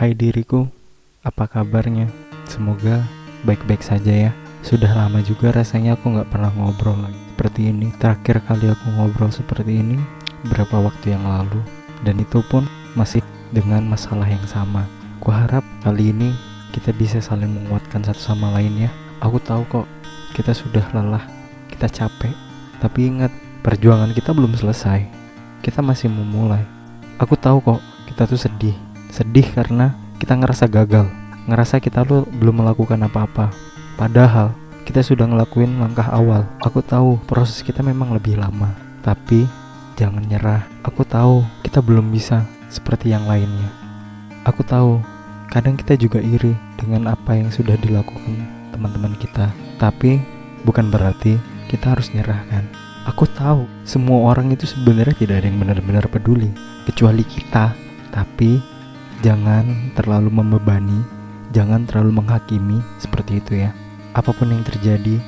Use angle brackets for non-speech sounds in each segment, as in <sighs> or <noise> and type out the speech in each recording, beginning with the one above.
Hai diriku, apa kabarnya? Semoga baik-baik saja ya. Sudah lama juga rasanya aku nggak pernah ngobrol lagi seperti ini. Terakhir kali aku ngobrol seperti ini berapa waktu yang lalu, dan itu pun masih dengan masalah yang sama. Kuharap kali ini kita bisa saling menguatkan satu sama lain ya. Aku tahu kok kita sudah lelah, kita capek, tapi ingat perjuangan kita belum selesai. Kita masih memulai. Aku tahu kok kita tuh sedih, sedih karena kita ngerasa gagal, ngerasa kita lu belum melakukan apa-apa. Padahal kita sudah ngelakuin langkah awal. Aku tahu proses kita memang lebih lama, tapi jangan nyerah. Aku tahu kita belum bisa seperti yang lainnya. Aku tahu kadang kita juga iri dengan apa yang sudah dilakukan teman-teman kita, tapi bukan berarti kita harus nyerahkan. Aku tahu semua orang itu sebenarnya tidak ada yang benar-benar peduli kecuali kita, tapi jangan terlalu membebani, jangan terlalu menghakimi seperti itu ya. Apa pun yang terjadi,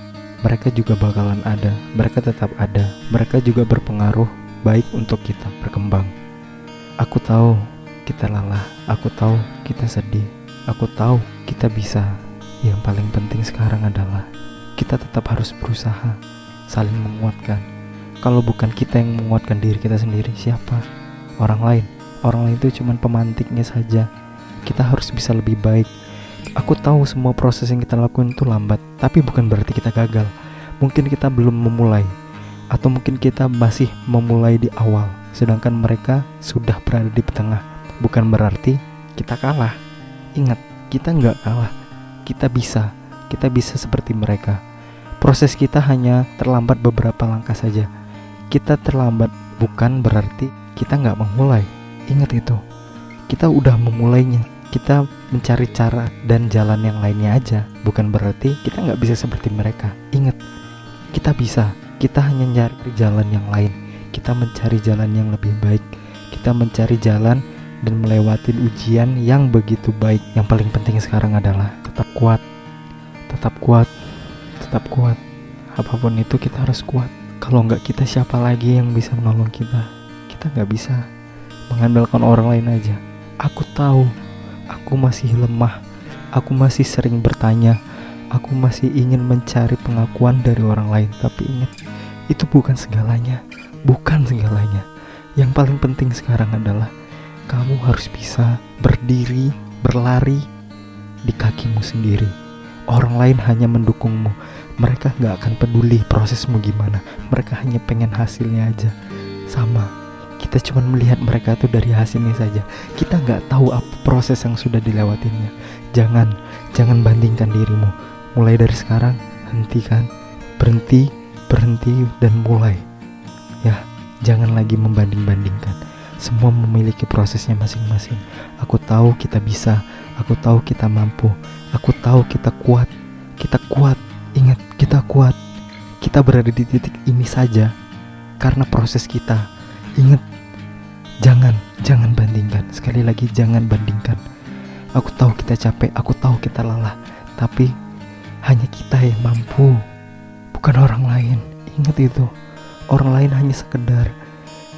mereka juga bakalan ada, mereka tetap ada, mereka juga berpengaruh baik untuk kita berkembang. Aku tahu kita lelah, aku tahu kita sedih, aku tahu kita bisa. Yang paling penting sekarang adalah kita tetap harus berusaha saling menguatkan. Kalau bukan kita yang menguatkan diri kita sendiri, siapa? Orang lain. Orang lain itu cuma pemantiknya saja. Kita harus bisa lebih baik. Aku tahu semua proses yang kita lakukan itu lambat, tapi bukan berarti kita gagal. Mungkin kita belum memulai, atau mungkin kita masih memulai di awal, sedangkan mereka sudah berada di tengah. Bukan berarti kita kalah. Ingat, kita nggak kalah. Kita bisa, kita bisa seperti mereka. Proses kita hanya terlambat beberapa langkah saja. Kita terlambat bukan berarti kita nggak memulai. Ingat itu, kita udah memulainya. Kita mencari cara dan jalan yang lainnya aja. Bukan berarti kita nggak bisa seperti mereka. Ingat, kita bisa. Kita hanya mencari jalan yang lain. Kita mencari jalan yang lebih baik. Kita mencari jalan dan melewati ujian yang begitu baik. Yang paling penting sekarang adalah tetap kuat, tetap kuat, tetap kuat. Apa pun itu kita harus kuat. Kalau nggak kita siapa lagi yang bisa menolong kita? Kita nggak bisa mengandalkan orang lain aja. Aku tahu, aku masih lemah. Aku masih sering bertanya. Aku masih ingin mencari pengakuan dari orang lain. Tapi ingat, itu bukan segalanya. Bukan segalanya. Yang paling penting sekarang adalah kamu harus bisa berdiri, berlari di kakimu sendiri. Orang lain hanya mendukungmu. Mereka nggak akan peduli prosesmu gimana. Mereka hanya pengen hasilnya aja. Sama, kita cuma melihat mereka tuh dari hasilnya saja. Kita nggak tahu apa proses yang sudah dilewatinya. Jangan, jangan bandingkan dirimu. Mulai dari sekarang, hentikan, berhenti, berhenti dan mulai. Ya, jangan lagi membanding-bandingkan. Semua memiliki prosesnya masing-masing. Aku tahu kita bisa, aku tahu kita mampu, aku tahu kita kuat. Kita kuat, ingat kita kuat. Kita berada di titik ini saja karena proses kita. Ingat, jangan, jangan bandingkan. Sekali lagi, jangan bandingkan. Aku tahu kita capek, aku tahu kita lelah, tapi hanya kita yang mampu, bukan orang lain. Ingat itu, orang lain hanya sekedar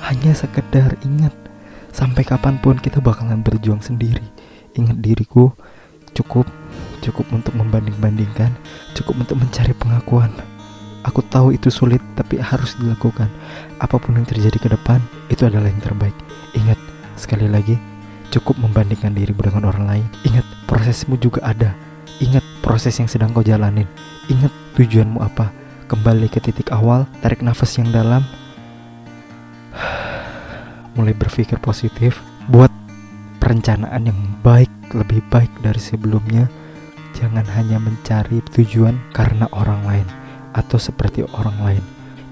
hanya sekedar ingat sampai kapan pun kita bakalan berjuang sendiri ingat diriku cukup cukup untuk membanding-bandingkan cukup untuk mencari pengakuan aku tahu itu sulit tapi harus dilakukan. Apa pun yang terjadi ke depan itu adalah yang terbaik. Ingat sekali lagi cukup membandingkan diri dengan orang lain. Ingat prosesmu juga ada. Ingat proses yang sedang kau jalanin. Ingat tujuanmu apa. Kembali ke titik awal tarik nafas yang dalam. <sighs> Mulai berpikir positif, buat perencanaan yang baik, lebih baik dari sebelumnya. Jangan hanya mencari tujuan karena orang lain atau seperti orang lain.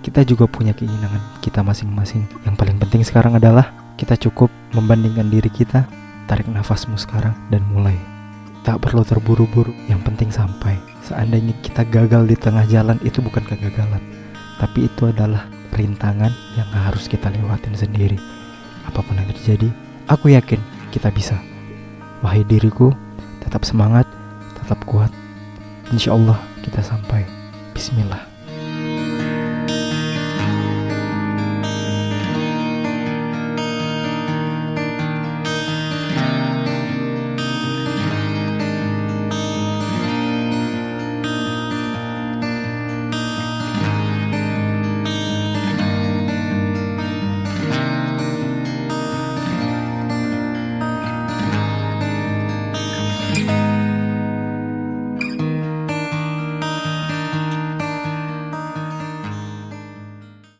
Kita juga punya keinginan kita masing-masing. Yang paling penting sekarang adalah kita cukup membandingkan diri kita. Tarik nafasmu sekarang dan mulai. Tak perlu terburu-buru, yang penting sampai. Seandainya kita gagal di tengah jalan, itu bukan kegagalan, tapi itu adalah rintangan yang harus kita lewatin sendiri. Apa pun yang terjadi, aku yakin kita bisa. Wahai diriku, tetap semangat, tetap kuat. Insya Allah kita sampai. Bismillah.